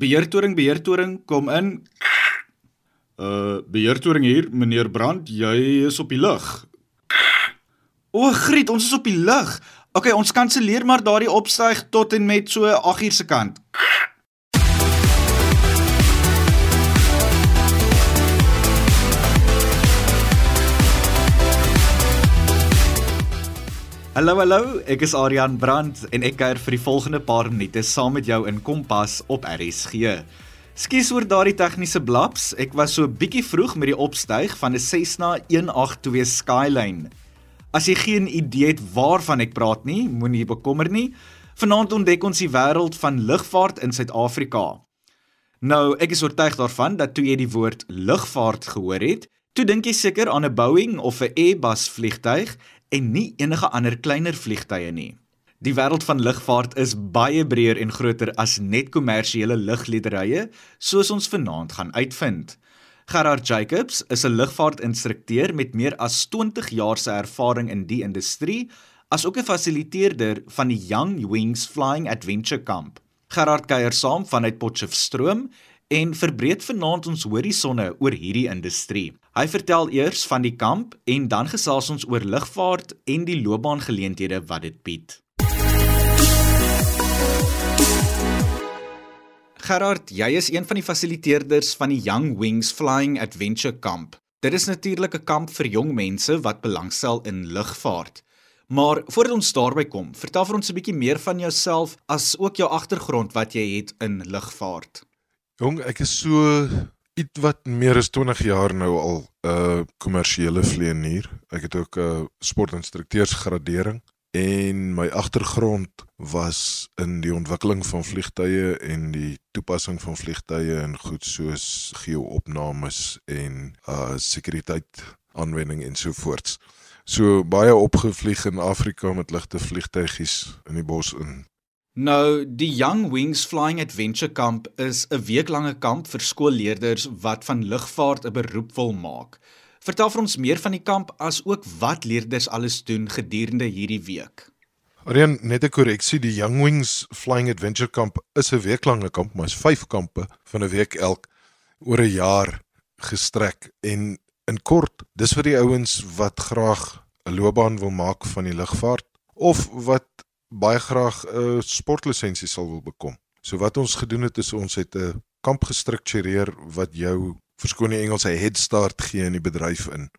Beheertoring, beheertoring, kom in. Uh beheertoring hier, meneer Brand, jy is op die lug. O, Griet, ons is op die lug. Okay, ons kanselleer maar daardie opstyg tot en met so 8uur se kant. Hallo hallo, ek is Adrian Brandt en ek kuier vir die volgende paar minute saam met jou in Kompas op RSG. Skus oor daardie tegniese blaps. Ek was so bietjie vroeg met die opstyg van 'n Cessna 182 Skyline. As jy geen idee het waarvan ek praat nie, moenie bekommer nie. Vanaand ontdek ons die wêreld van lugvaart in Suid-Afrika. Nou, ek is oortuig daarvan dat toe jy die woord lugvaart gehoor het, toe dink jy seker aan 'n Boeing of 'n Airbus vliegtyg en nie enige ander kleiner vliegtye nie. Die wêreld van lugvaart is baie breër en groter as net kommersiële luglederye, soos ons vanaand gaan uitvind. Gerard Jacobs is 'n lugvaartinstrukteur met meer as 20 jaar se ervaring in die industrie, asook 'n fasiliteerder van die Young Wings Flying Adventure Camp. Gerard kuier saam vanuit Potchefstroom en verbreed vanaand ons horisonne oor hierdie industrie. Hy vertel eers van die kamp en dan gesels ons oor lugvaart en die loopbaangeleenthede wat dit bied. Gerard, jy is een van die fasiliteerders van die Young Wings Flying Adventure Camp. Dit is natuurlik 'n kamp vir jong mense wat belangstel in lugvaart. Maar voordat ons daarby kom, vertel vir ons 'n bietjie meer van jouself as ook jou agtergrond wat jy het in lugvaart. Jong, ek is so iets wat meer as 20 jaar nou al 'n uh, kommersiële vlieënier. Ek het ook 'n uh, sportinstrukteursgradering en my agtergrond was in die ontwikkeling van vliegtye en die toepassing van vliegtye in goed soos geo-opnames en uh sekuriteit aanwending ensovoorts. So baie opgevlieg in Afrika met ligte vliegtuigies in die bos in Nou, die Young Wings Flying Adventure Camp is 'n weeklange kamp vir skoolleerders wat van lugvaart 'n beroep wil maak. Vertel vir ons meer van die kamp as ook wat leerders alles doen gedurende hierdie week. Aryan, net 'n korreksie, die Young Wings Flying Adventure Camp is 'n weeklange kamp, maar is 5 kampe van 'n week elk oor 'n jaar gestrek en in kort, dis vir die ouens wat graag 'n loopbaan wil maak van die lugvaart of wat baie graag 'n uh, sportlisensie sal wil bekom. So wat ons gedoen het is ons het 'n kamp gestruktureer wat jou verskoon die Engels 'n head start gee in die bedryf in.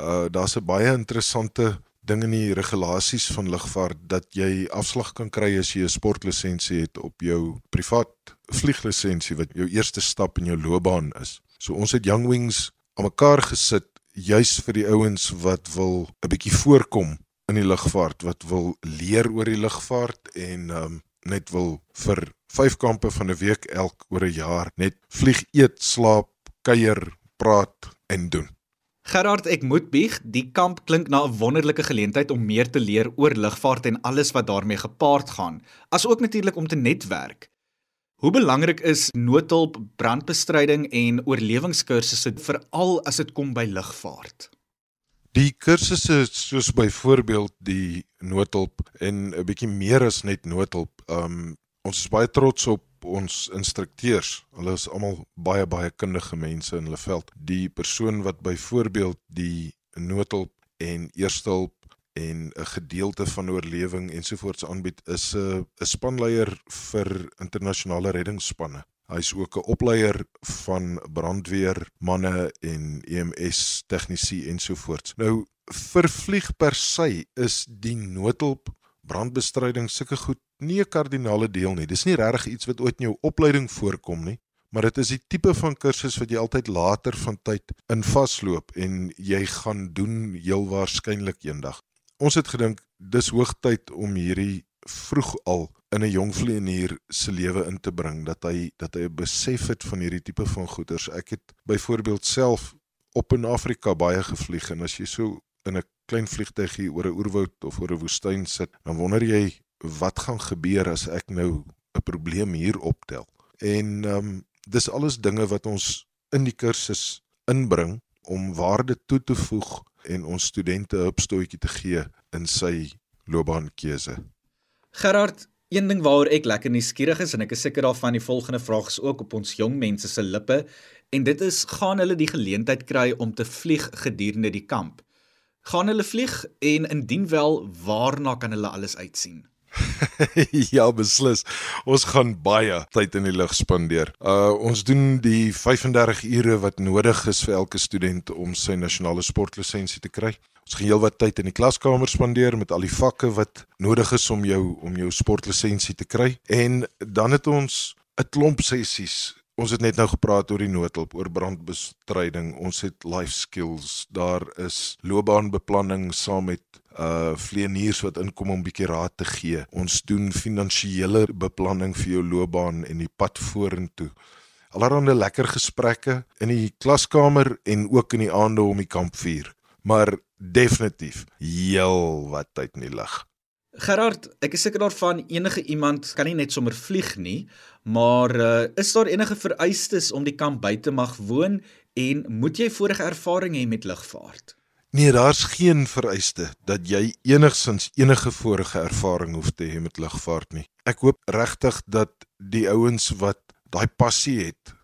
Uh daar's 'n baie interessante ding in die regulasies van lugvaart dat jy afslag kan kry as jy 'n sportlisensie het op jou privaat vlieglisensie wat jou eerste stap in jou loopbaan is. So ons het Young Wings aan mekaar gesit juis vir die ouens wat wil 'n bietjie voorkom in die lugvaart wat wil leer oor die lugvaart en um, net wil vir vyf kampe van 'n week elk oor 'n jaar net vlieg, eet, slaap, kuier, praat en doen. Gerard, ek moet bieg, die kamp klink na 'n wonderlike geleentheid om meer te leer oor lugvaart en alles wat daarmee gepaard gaan, asook natuurlik om te netwerk. Hoe belangrik is noodhulp, brandbestryding en oorlewingskursusse veral as dit kom by lugvaart? Die kursusse soos byvoorbeeld die noodhulp en 'n bietjie meer as net noodhulp. Um ons is baie trots op ons instrukteurs. Hulle is almal baie baie kundige mense in hulle veld. Die persoon wat byvoorbeeld die noodhulp en eerste hulp en 'n gedeelte van oorlewing ensovoorts aanbied is 'n spanleier vir internasionale reddingsspanne. Hy's ook 'n opleier van brandweer manne en EMS tegnisi ensovoorts. Nou vir vlieg per se is die noodhulp brandbestryding sulke goed nie 'n kardinale deel nie. Dis nie regtig iets wat ooit in jou opleiding voorkom nie, maar dit is die tipe van kursus wat jy altyd later van tyd in vasloop en jy gaan doen heel waarskynlik eendag. Ons het gedink dis hoogtyd om hierdie vroeg al in 'n jong vlieënier se lewe in te bring dat hy dat hy 'n besef het van hierdie tipe van goeders. Ek het byvoorbeeld self op in Afrika baie gevlieg en as jy so in 'n klein vliegtuigie oor 'n oerwoud of oor 'n woestyn sit, dan wonder jy wat gaan gebeur as ek nou 'n probleem hier optel. En ehm um, dis alles dinge wat ons in die kursus inbring om waarde toe te voeg en ons studente 'n hupstootjie te gee in sy loopbaankeuse. Gerard, Een ding waaroor ek lekker nuuskierig is en ek is seker daarvan die volgende vraag is ook op ons jong mense se lippe en dit is gaan hulle die geleentheid kry om te vlieg gedurende die kamp? Gaan hulle vlieg en indien wel, waarna kan hulle alles uitsien? ja, beslis. Ons gaan baie tyd in die lug spandeer. Uh ons doen die 35 ure wat nodig is vir elke student om sy nasionale sportlisensie te kry. Ons gaan heelwat tyd in die klaskamer spandeer met al die vakke wat nodig is om jou om jou sportlisensie te kry. En dan het ons 'n klomp sessies. Ons het net nou gepraat oor die noodhulp, oor brandbestryding. Ons het life skills. Daar is loopbaanbeplanning saam met uh vleeniers wat inkom om 'n bietjie raad te gee. Ons doen finansiële beplanning vir jou loopbaan en die pad vorentoe. Allerhande lekker gesprekke in die klaskamer en ook in die aande om die kampvuur. Maar definitief heel wat tyd in die lug. Gerard, ek is seker daarvan enige iemand kan nie net sommer vlieg nie, maar uh, is daar enige vereistes om die kamp by te mag woon en moet jy vorige ervaring hê met lugvaart? Nee, daar's geen vereiste dat jy enigsins enige vorige ervaring hoef te hê met lugvaart nie. Ek hoop regtig dat die ouens wat daai passie het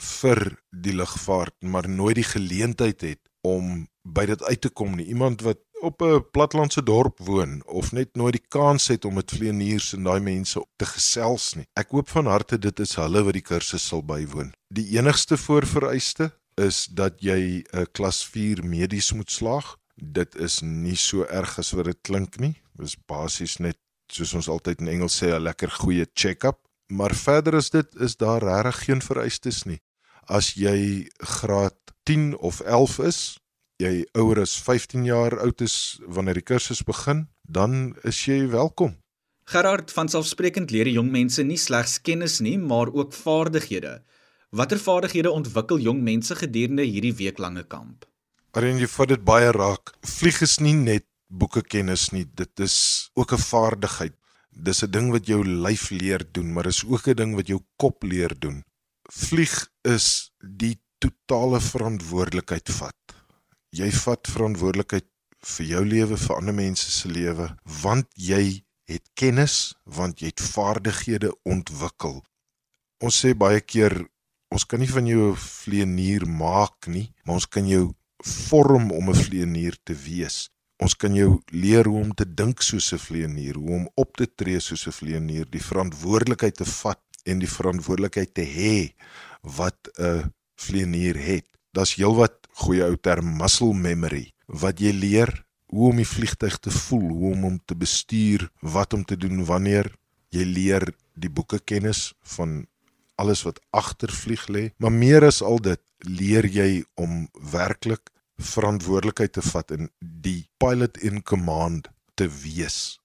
vir die lugvaart, maar nooit die geleentheid het om by dit uit te kom nie. Iemand wat op 'n platlandse dorp woon of net nooit die kans het om met vleeniers en daai mense te gesels nie. Ek hoop van harte dit is hulle wat die kursus sal bywoon. Die enigste voorvereiste is dat jy 'n klas 4 medies moet slaag. Dit is nie so erg as wat dit klink nie. Dit is basies net soos ons altyd in Engels sê 'n lekker goeie check-up, maar verder is dit is daar regtig geen vereistes nie. As jy graad 10 of 11 is, jy ouer as 15 jaar oud is wanneer die kursus begin, dan is jy welkom. Gerard, van selfsprekend leer jong mense nie slegs kennis nie, maar ook vaardighede. Watter vaardighede ontwikkel jong mense gedurende hierdie weeklange kamp? Arend jy vat dit baie raak. Vlieg is nie net boeke kennis nie, dit is ook 'n vaardigheid. Dis 'n ding wat jou lyf leer doen, maar is ook 'n ding wat jou kop leer doen. Vlieg is die totale verantwoordelikheid vat jy vat verantwoordelikheid vir jou lewe, vir ander mense se lewe, want jy het kennis, want jy het vaardighede ontwikkel. Ons sê baie keer ons kan nie van jou 'n vleenier maak nie, maar ons kan jou vorm om 'n vleenier te wees. Ons kan jou leer hoe om te dink soos 'n vleenier, hoe om op te tree soos 'n vleenier, die verantwoordelikheid te vat en die verantwoordelikheid te hê wat 'n vleenier het. Daar's heelwat goeie ou term muscle memory wat jy leer hoe om die vliegtyg te voel, hoe om hom te bestuur, wat om te doen wanneer jy leer die boeke kennis van alles wat agter vlieg lê, maar meer as al dit leer jy om werklik verantwoordelikheid te vat en die pilot in command te wees.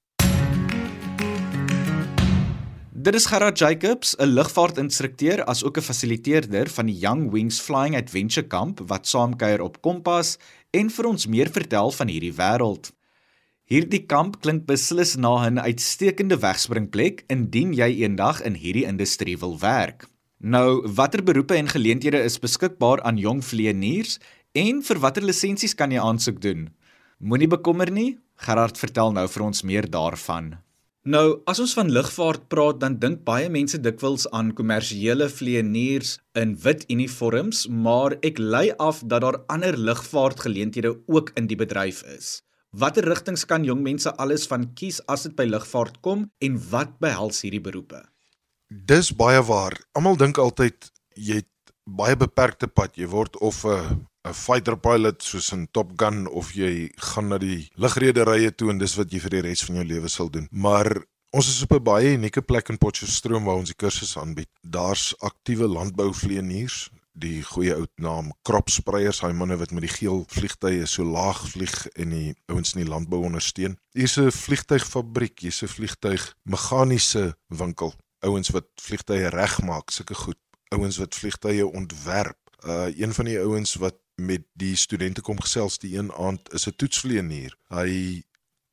Dit is Gerard Jacobs, 'n lugvaartinstrukteur as ook 'n fasiliteerder van die Young Wings Flying Adventure Camp wat saamkuier op Kompas en vir ons meer vertel van hierdie wêreld. Hierdie kamp klink beslis na 'n uitstekende wegspringplek indien jy eendag in hierdie industrie wil werk. Nou, watter beroepe en geleenthede is beskikbaar aan jong vlieëniers en vir watter lisensies kan jy aansoek doen? Moenie bekommer nie, Gerard vertel nou vir ons meer daarvan. Nou, as ons van lugvaart praat, dan dink baie mense dikwels aan kommersiële vlieëniers in wit uniforms, maar ek lei af dat daar ander lugvaartgeleenthede ook in die bedryf is. Watter rigtings kan jong mense alles van kies as dit by lugvaart kom en wat behels hierdie beroepe? Dis baie waar. Almal dink altyd jy het baie beperkte pad. Jy word of 'n 'n fighter pilot soos in Top Gun of jy gaan na die lugrederye toe en dis wat jy vir die res van jou lewe sal doen. Maar ons is op 'n baie unieke plek in Potchefstroom waar ons die kursus aanbied. Daar's aktiewe landbouvlieëniers, die goeie ou naam kropspreiers, hy manne wat met die geel vliegtye so laag vlieg en die ouens in die landbou ondersteun. Hier's 'n vliegtuigfabriek, hier's 'n vliegtuig meganiese winkel. Ouens wat vliegtye regmaak, sulke goed. Ouens wat vliegtye ontwerp. Uh een van die ouens wat met die studente kom gesels die een aand is 'n toetsvlieënier. Hy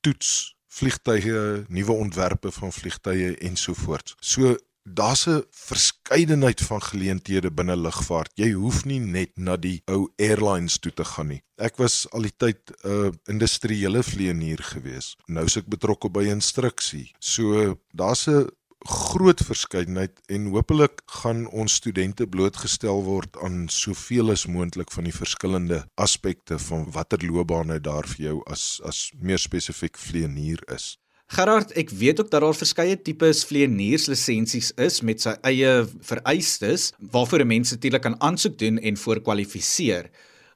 toets vliegtye, nuwe ontwerpe van vliegtye ensovoorts. So daar's 'n verskeidenheid van geleenthede binne lugvaart. Jy hoef nie net na die ou airlines toe te gaan nie. Ek was al die tyd 'n uh, industriële vlieënier gewees. Nou is ek betrokke by instruksie. So daar's 'n groot verskeidenheid en hopelik gaan ons studente blootgestel word aan soveel as moontlik van die verskillende aspekte van watter loopbane daar vir jou as as meer spesifiek vleenier is. Gerard, ek weet ook dat daar verskeie tipes vleienierslisensies is met sy eie vereistes waarvoor 'n mens natuurlik kan aansoek doen en voorkwalifiseer.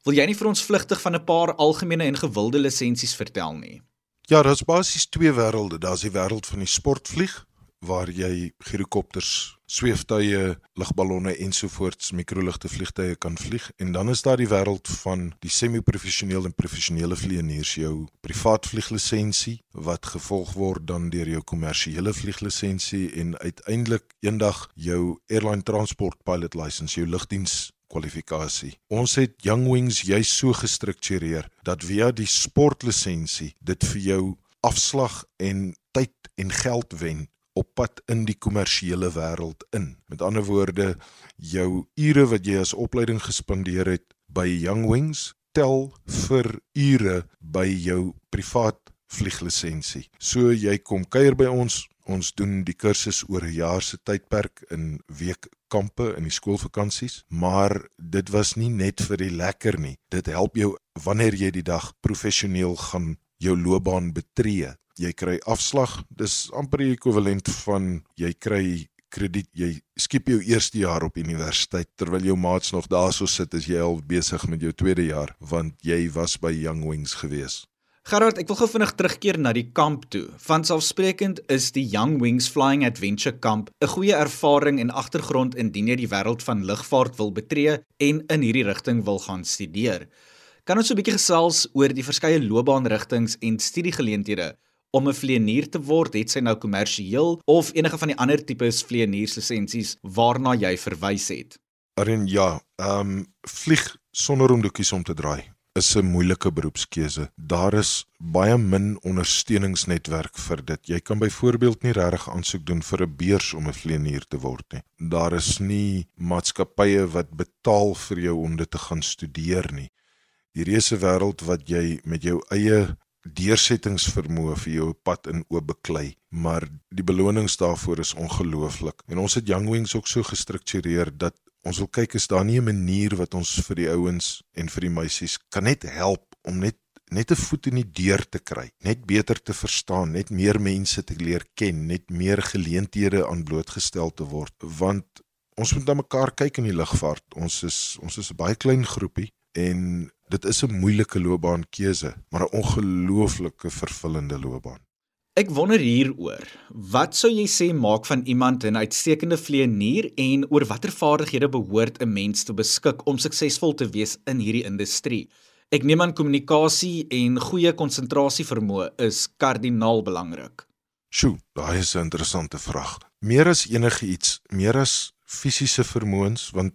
Wil jy nie vir ons vlugtig van 'n paar algemene en gewilde lisensies vertel nie? Ja, daar's basies twee wêrelde. Daar's die wêreld van die sportvlieg waar jy girokopters, sweeftuie, lugballonne ensovoorts mikroligte vliegtye kan vlieg en dan is daar die wêreld van die semi-professionele en professionele vlieëniers jou privaat vlieglisensie wat gevolg word dan deur jou kommersiële vlieglisensie en uiteindelik eendag jou airline transport pilot license, jou lugdiens kwalifikasie. Ons het Young Wings juis so gestruktureer dat via die sportlisensie dit vir jou afslag en tyd en geld wen op pad in die kommersiële wêreld in. Met ander woorde, jou ure wat jy as opleiding gespandeer het by Young Wings tel vir ure by jou privaat vlieglisensie. So jy kom kuier by ons, ons doen die kursus oor 'n jaar se tydperk in weekkampe in die skoolvakansies, maar dit was nie net vir die lekker nie. Dit help jou wanneer jy die dag professioneel gaan jou loopbaan betree jy kry afslag. Dis amper die ekwivalent van jy kry krediet. Jy skiep jou eerste jaar op universiteit terwyl jou maats nog daarso sit as jy al besig met jou tweede jaar want jy was by Young Wings gewees. Gerard, ek wil gou vinnig terugkeer na die kamp toe. Van selfsprekend is die Young Wings Flying Adventure Camp 'n goeie ervaring en agtergrond indien jy die wêreld van lugvaart wil betree en in hierdie rigting wil gaan studeer. Kan ons so 'n bietjie gesels oor die verskeie loopbaanrigtinge en studiegeleenthede om 'n vlieënier te word, het sy nou kommersieel of enige van die ander tipes vlieënierslisensies waarna jy verwys het? Arin ja, ehm um, vlieg sonder om doekies om te draai is 'n moeilike beroepskeuse. Daar is baie min ondersteuningsnetwerk vir dit. Jy kan byvoorbeeld nie regtig aansoek doen vir 'n beurs om 'n vlieënier te word nie. Daar is nie maatskappye wat betaal vir jou om dit te gaan studeer nie. Die reuse wêreld wat jy met jou eie deursettingsvermoë vir jou pad in oop beklei, maar die belonings daarvoor is ongelooflik. En ons het Young Wings ook so gestruktureer dat ons wil kyk is daar nie 'n manier wat ons vir die ouens en vir die meisies kan net help om net net 'n voet in die deur te kry, net beter te verstaan, net meer mense te leer ken, net meer geleenthede aan blootgestel te word, want ons moet na mekaar kyk in die lugvaart. Ons is ons is 'n baie klein groepie en dit is 'n moeilike loopbaankeuse, maar 'n ongelooflike vervullende loopbaan. Ek wonder hieroor. Wat sou jy sê maak van iemand 'n uitstekende vlieënier en oor watter vaardighede behoort 'n mens te beskik om suksesvol te wees in hierdie industrie? Ek neem aan kommunikasie en goeie konsentrasievermoë is kardinaal belangrik. Sjoe, daai is 'n interessante vraag. Meer as enige iets, meer as fisiese vermoëns, want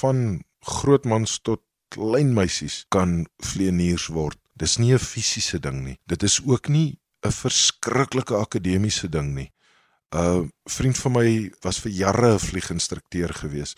van grootmans tot klein meisies kan vleeniers word. Dis nie 'n fisiese ding nie. Dit is ook nie 'n verskriklike akademiese ding nie. 'n uh, Vriend van my was vir jare 'n vlieginstrukteur gewees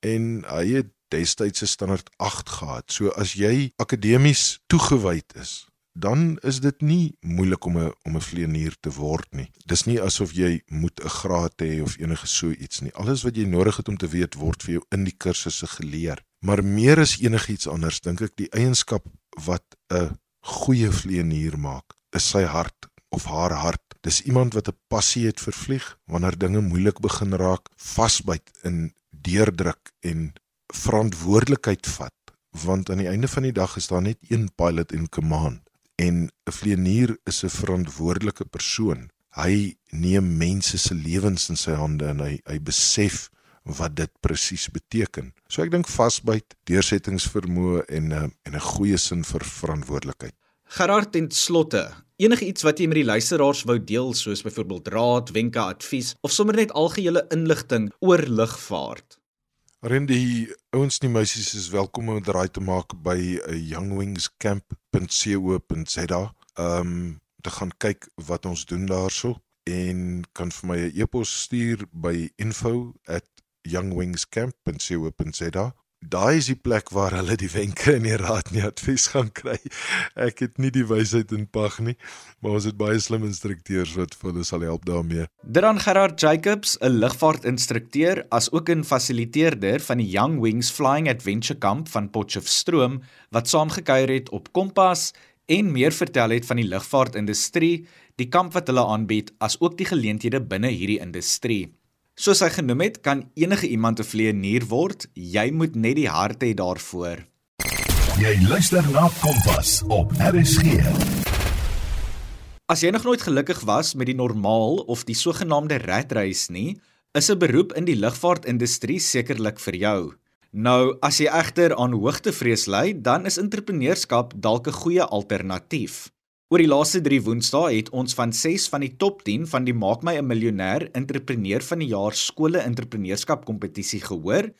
en hy het destyds 'n standaard 8 gehad. So as jy akademies toegewyd is, dan is dit nie moeilik om 'n om 'n vleenier te word nie. Dis nie asof jy moet 'n graad hê of enige so iets nie. Alles wat jy nodig het om te weet word vir jou in die kursusse geleer. Maar meer as enigiets anders dink ek die eienskap wat 'n goeie vleenier maak, is sy hart of haar hart. Dis iemand wat 'n passie het vir vlieg wanneer dinge moeilik begin raak, vasbyt in deurdruk en verantwoordelikheid vat, want aan die einde van die dag is daar net een pilot in command en 'n vleenier is 'n verantwoordelike persoon. Hy neem mense se lewens in sy hande en hy hy besef wat dit presies beteken. So ek dink vasbyt, deursettingsvermoë en 'n uh, en 'n goeie sin vir verantwoordelikheid. Gerard en slotte, enige iets wat jy met die luisteraars wou deel soos byvoorbeeld raad, wenke, advies of sommer net algehele inligting oor lugvaart. Ren die ouens en die meisies is welkom om draai te maak by uh, youngwingscamp.co.za. Ehm um, te gaan kyk wat ons doen daarso en kan vir my 'n e-pos stuur by info@ youngwingscamp.co.za daai is die plek waar hulle die wenke en die raad en die advies gaan kry. Ek het nie die wysheid in pag nie, maar ons het baie slim instrukteurs wat vir hulle sal help daarmee. Dran Gerard Jacobs, 'n lugvaartinstrukteur as ook 'n fasiliteerder van die Young Wings Flying Adventure Camp van Potchefstroom wat saamgekuier het op Kompas en meer vertel het van die lugvaartindustrie, die kamp wat hulle aanbied, as ook die geleenthede binne hierdie industrie. Soos hy genoem het, kan enige iemand 'n vleienier word. Jy moet net die hart hê daarvoor. Jy luister na Kompas op RSG. As jy nog nooit gelukkig was met die normaal of die sogenaamde rat race nie, is 'n beroep in die lugvaartindustrie sekerlik vir jou. Nou, as jy egter aan hoogtevrees ly, dan is entrepreneurskap dalk 'n goeie alternatief. Oor die laaste 3 Woensdae het ons van 6 van die top 10 van die Maak my 'n miljonair entrepreneur van die jaar skole entrepreneurskap kompetisie gehoor,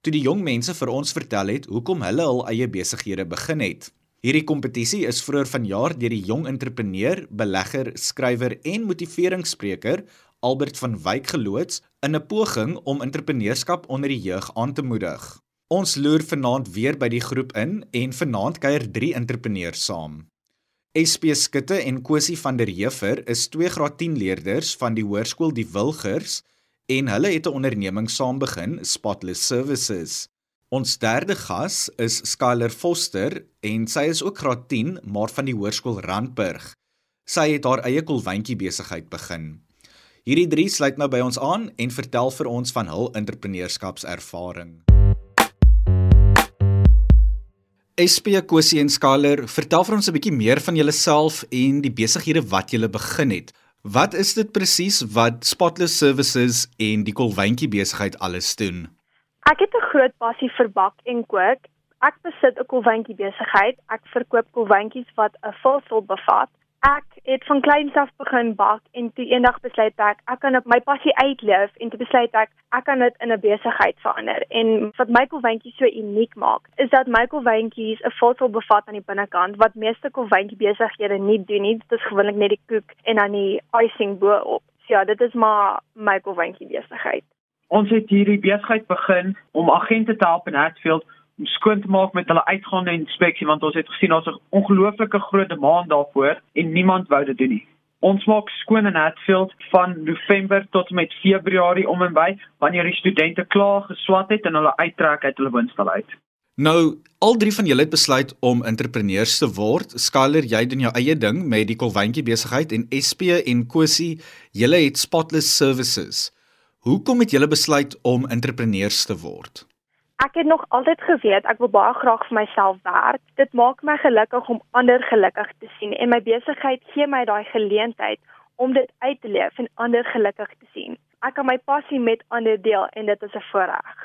toe die jong mense vir ons vertel het hoekom hulle hul eie besighede begin het. Hierdie kompetisie is vroeër vanjaar deur die jong entrepreneur, belegger, skrywer en motiveringsspreker Albert van Wyk geloods in 'n poging om entrepreneurskap onder die jeug aan te moedig. Ons loer vanaand weer by die groep in en vanaand kuier 3 entrepreneurs saam. SP Skutte en Kosie van der Heever is twee graad 10 leerders van die hoërskool Die Wilgers en hulle het 'n onderneming saam begin, Spotless Services. Ons derde gas is Skyler Foster en sy is ook graad 10 maar van die hoërskool Randburg. Sy het haar eie kolwyntjie besigheid begin. Hierdie drie sluit nou by ons aan en vertel vir ons van hul entrepreneurskapservaring. SP Kosie en Skaler, vertel vir ons 'n bietjie meer van julleself en die besighede wat julle begin het. Wat is dit presies wat Spotless Services en die kolwyntjie besigheid alles doen? Ek het 'n groot passie vir bak en kook. Ek besit 'n kolwyntjie besigheid. Ek verkoop kolwyntjies wat 'n vulsel bevat Ek het van kleins af begin bak en toe eendag besluit ek ek kan op my passie uitleef en toe besluit ek ek kan dit in 'n besigheid verander. En wat Michael Wyntjies so uniek maak, is dat Michael Wyntjies 'n voedsel bevat aan die binnekant wat meeste kolwyntjie besighede nie doen nie. Dit is gewoonlik net die koek en dan die icing bo-op. So ja, dit is maar Michael Wyntjie besigheid. Ons het hierdie besigheid begin om agente te help in Hatfield skoon te maak met hulle uitgaande inspeksie want ons het gesien daar's 'n ongelooflike groot demand daarvoor en niemand wou dit doen nie. Ons maak skoon in Hatfield van November tot met Februarie om en by wanneer die studente klaar geswat het en hulle uittrek uit hulle woonstel uit. Nou, al drie van julle het besluit om entrepreneurs te word. Skyler, jy doen jou eie ding met die kolwyntjie besigheid en SP en Kosie, julle het Spotless Services. Hoekom het julle besluit om entrepreneurs te word? Ek het nog altyd geweet ek wil baie graag vir myself werk. Dit maak my gelukkig om ander gelukkig te sien en my besigheid gee my daai geleentheid om dit uit te leef en ander gelukkig te sien. Ek kan my passie met ander deel en dit is 'n voorreg.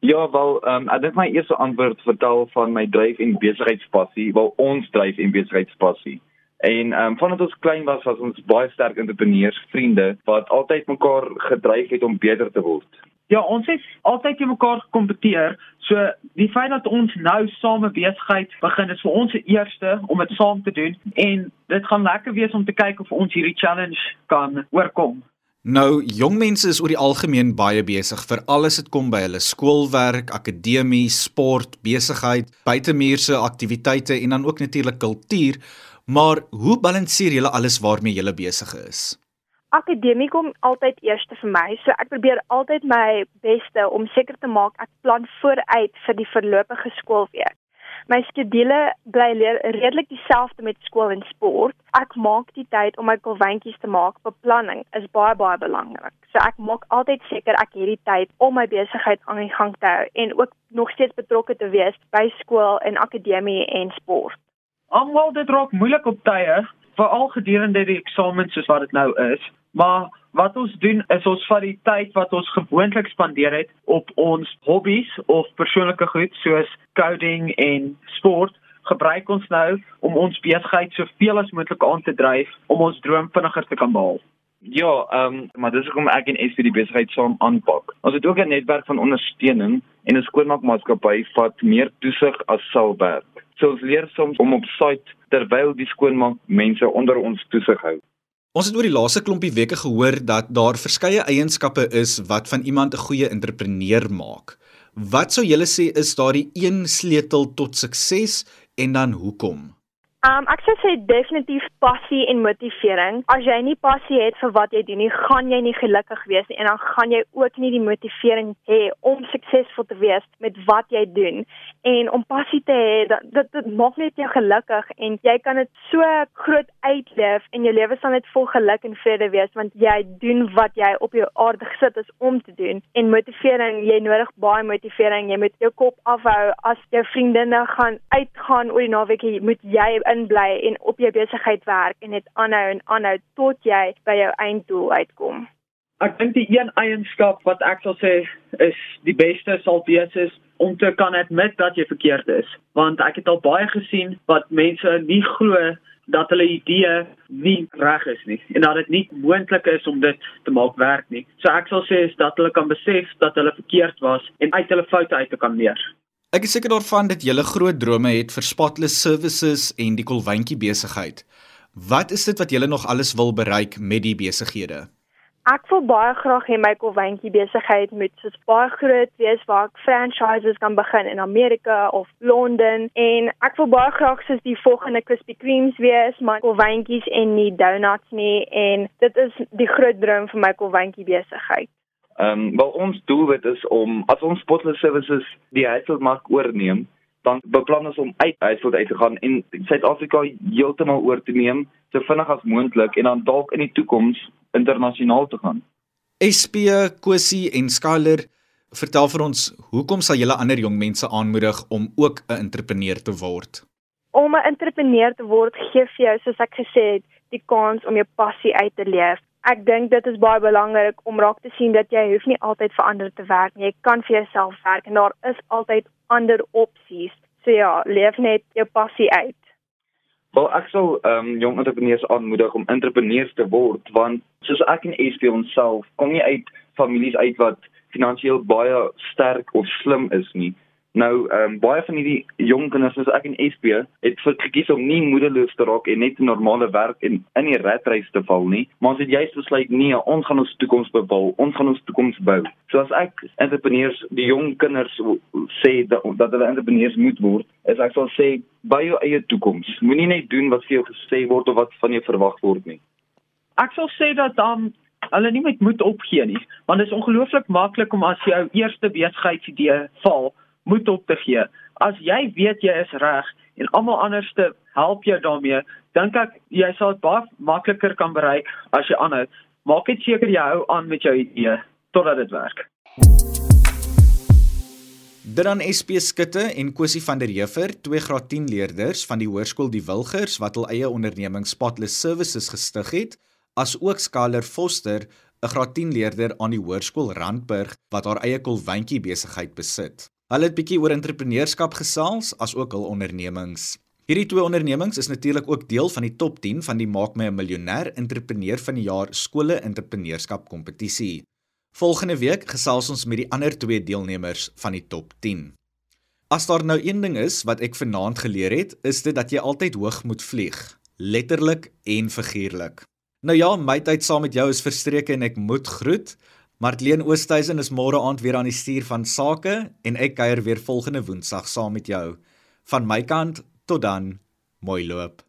Ja, wel, um, ek dink my eerste antwoord vertel van my dryf en besigheidspassie, wel ons dryf en besigheidspassie. En ehm um, vandat ons klein was, was ons baie sterk entrepreneurs, vriende wat altyd mekaar gedryf het om beter te word. Ja, ons het altyd te mekaar gekompeteer. So die feit dat ons nou same besigheid begin is vir ons se eerste om dit saam te doen en dit gaan lekker wees om te kyk of ons hierdie challenge kan oorkom. Nou, jong mense is oor die algemeen baie besig vir alles wat kom by hulle skoolwerk, akademie, sport, besigheid, buitemuurse aktiwiteite en dan ook natuurlik kultuur. Maar hoe balanseer julle alles waarmee julle besig is? Akademie kom altyd eerste vir my. So ek probeer altyd my beste om seker te maak ek plan vooruit vir die verlopige skoolweek. My skedule bly redelik dieselfde met skool en sport. Ek maak die tyd om my kolwyntjies te maak. Beplanning is baie baie belangrik. So ek maak altyd seker ek het die tyd om my besigheid aan die gang te hou en ook nog steeds betrokke te wees by skool en akademie en sport. Alhoewel dit raak moeilik op tye, veral gedurende die eksamens soos wat dit nou is, Maar wat ons doen is ons vat die tyd wat ons gewoonlik spandeer het op ons hobbies of persoonlike goed soos coding en sport gebruik ons nou om ons besigheid soveel as moontlik aan te dryf om ons droom vinniger te kan behaal. Ja, ehm um, maar dis hoekom ek en SP die besigheid saam aanpak. Ons het ook 'n netwerk van ondersteuning en 'n skoonmaakmaatskappy wat meer toesig as sal werk. So ons leer soms om op site terwyl die skoonmaak mense onder ons toesig hou. Ons het oor die laaste klompie weke gehoor dat daar verskeie eienskappe is wat van iemand 'n goeie entrepreneur maak. Wat sou julle sê is daardie een sleutel tot sukses en dan hoekom? Um ek sê definitief passie en motivering. As jy nie passie het vir wat jy doen nie, gaan jy nie gelukkig wees nie en dan gaan jy ook nie die motivering hê om suksesvol te wees met wat jy doen. En om passie te hê, dit dit maak net jou gelukkig en jy kan dit so groot uitleef en jou lewe sal net vol geluk en vrede wees want jy doen wat jy op jou aarde gesit is om te doen. En motivering, jy nodig baie motivering. Jy moet jou kop afhou as jou vriendinne gaan uitgaan oor die naweek, moet jy inbly en op jou besigheid werk en dit aanhou en aanhou tot jy by jou einddoel uitkom. Ek dink die een eienskap wat ek sal sê is die beste sal wees is om te kan admit dat jy verkeerd is, want ek het al baie gesien wat mense nie glo dat hulle idee nie reg is nie en dat dit nie moontlik is om dit te maak werk nie. So ek sal sê is dat hulle kan besef dat hulle verkeerd was en uit hulle foute uit te kan leer. Ek is seker daarvan dat 'n groot drome het vir Spotless Services en die Kolwyntjie besigheid. Wat is dit wat jy nog alles wil bereik met die besighede? Ek wil baie graag hê my Kolwyntjie besigheid moet soos baie groot wees waar ek franchises kan begin in Amerika of Londen en ek wil baie graag soos die volgende Krispy Kremes wees, my Kolwyntjies en nie donuts nie en dit is die groot droom vir my Kolwyntjie besigheid. Ehm um, wel ons doelwit is om as ons spotless services die Heidelberg oorneem, dan beplan ons om uit Heidelberg uit te gaan en Suid-Afrika heeltemal oor te neem, so vinnig as moontlik en dan dalk in die toekoms internasionaal te gaan. SP Kosie en Skyler Vertel vir ons, hoekom sal julle ander jong mense aanmoedig om ook 'n entrepreneur te word? Om 'n entrepreneur te word gee vir jou, soos ek gesê het, die kans om jou passie uit te leef ek dink dit is baie belangrik om raak te sien dat jy hoef nie altyd vir ander te werk nie. Jy kan vir jouself werk en daar is altyd ander opsies. So ja, leef net jou passie uit. Wel ek sou ehm um, jong entrepreneurs aanmoedig om entrepreneurs te word want soos ek en SP onsself kom nie uit families uit wat finansiëel baie sterk of slim is nie. Nou, ehm um, baie van hierdie jong kinders soos ek en SP het gekies om nie moedeloos te raak en net 'n normale werk en in die ratreis te val nie, maar ons het juist besluit nee, ons gaan ons toekoms bepaal, ons gaan ons toekoms bou. So as ek entrepreneurs, die jong kinders sê dat, dat hulle entrepreneurs moet word, is ek sal sê bou jou eie toekoms. Moenie net doen wat vir jou gesê word of wat van jou verwag word nie. Ek sal sê dat dan um, hulle nie met moet opgee nie, want dit is ongelooflik maklik om as jou eerste besigheidsidee val moed op te gee. As jy weet jy is reg en almal anderste help jou daarmee, dink ek jy sal dit baie makliker kan bereik as jy aanhou. Maak net seker jy hou aan met jou idee totdat dit werk. Dan SP Skutte en Kosie van der Heever, twee graad 10 leerders van die hoërskool Die Wilgers wat hul eie onderneming Spotless Services gestig het, as ook Skaler Foster, 'n graad 10 leerder aan die hoërskool Randburg wat haar eie kolwyntjie besigheid besit. Hulle het bietjie oor entrepreneurskap gesels as ook hul ondernemings. Hierdie twee ondernemings is natuurlik ook deel van die top 10 van die Maak my 'n miljonair entrepreneur van die jaar skole entrepreneurskap kompetisie. Volgende week gesels ons met die ander twee deelnemers van die top 10. As daar nou een ding is wat ek vanaand geleer het, is dit dat jy altyd hoog moet vlieg, letterlik en figuurlik. Nou ja, my tyd saam met jou is verstreke en ek moet groet. Martleen Oosthuizen is môre aand weer aan die stuur van sake en ek kuier weer volgende Woensdag saam met jou. Van my kant tot dan, mooi loop.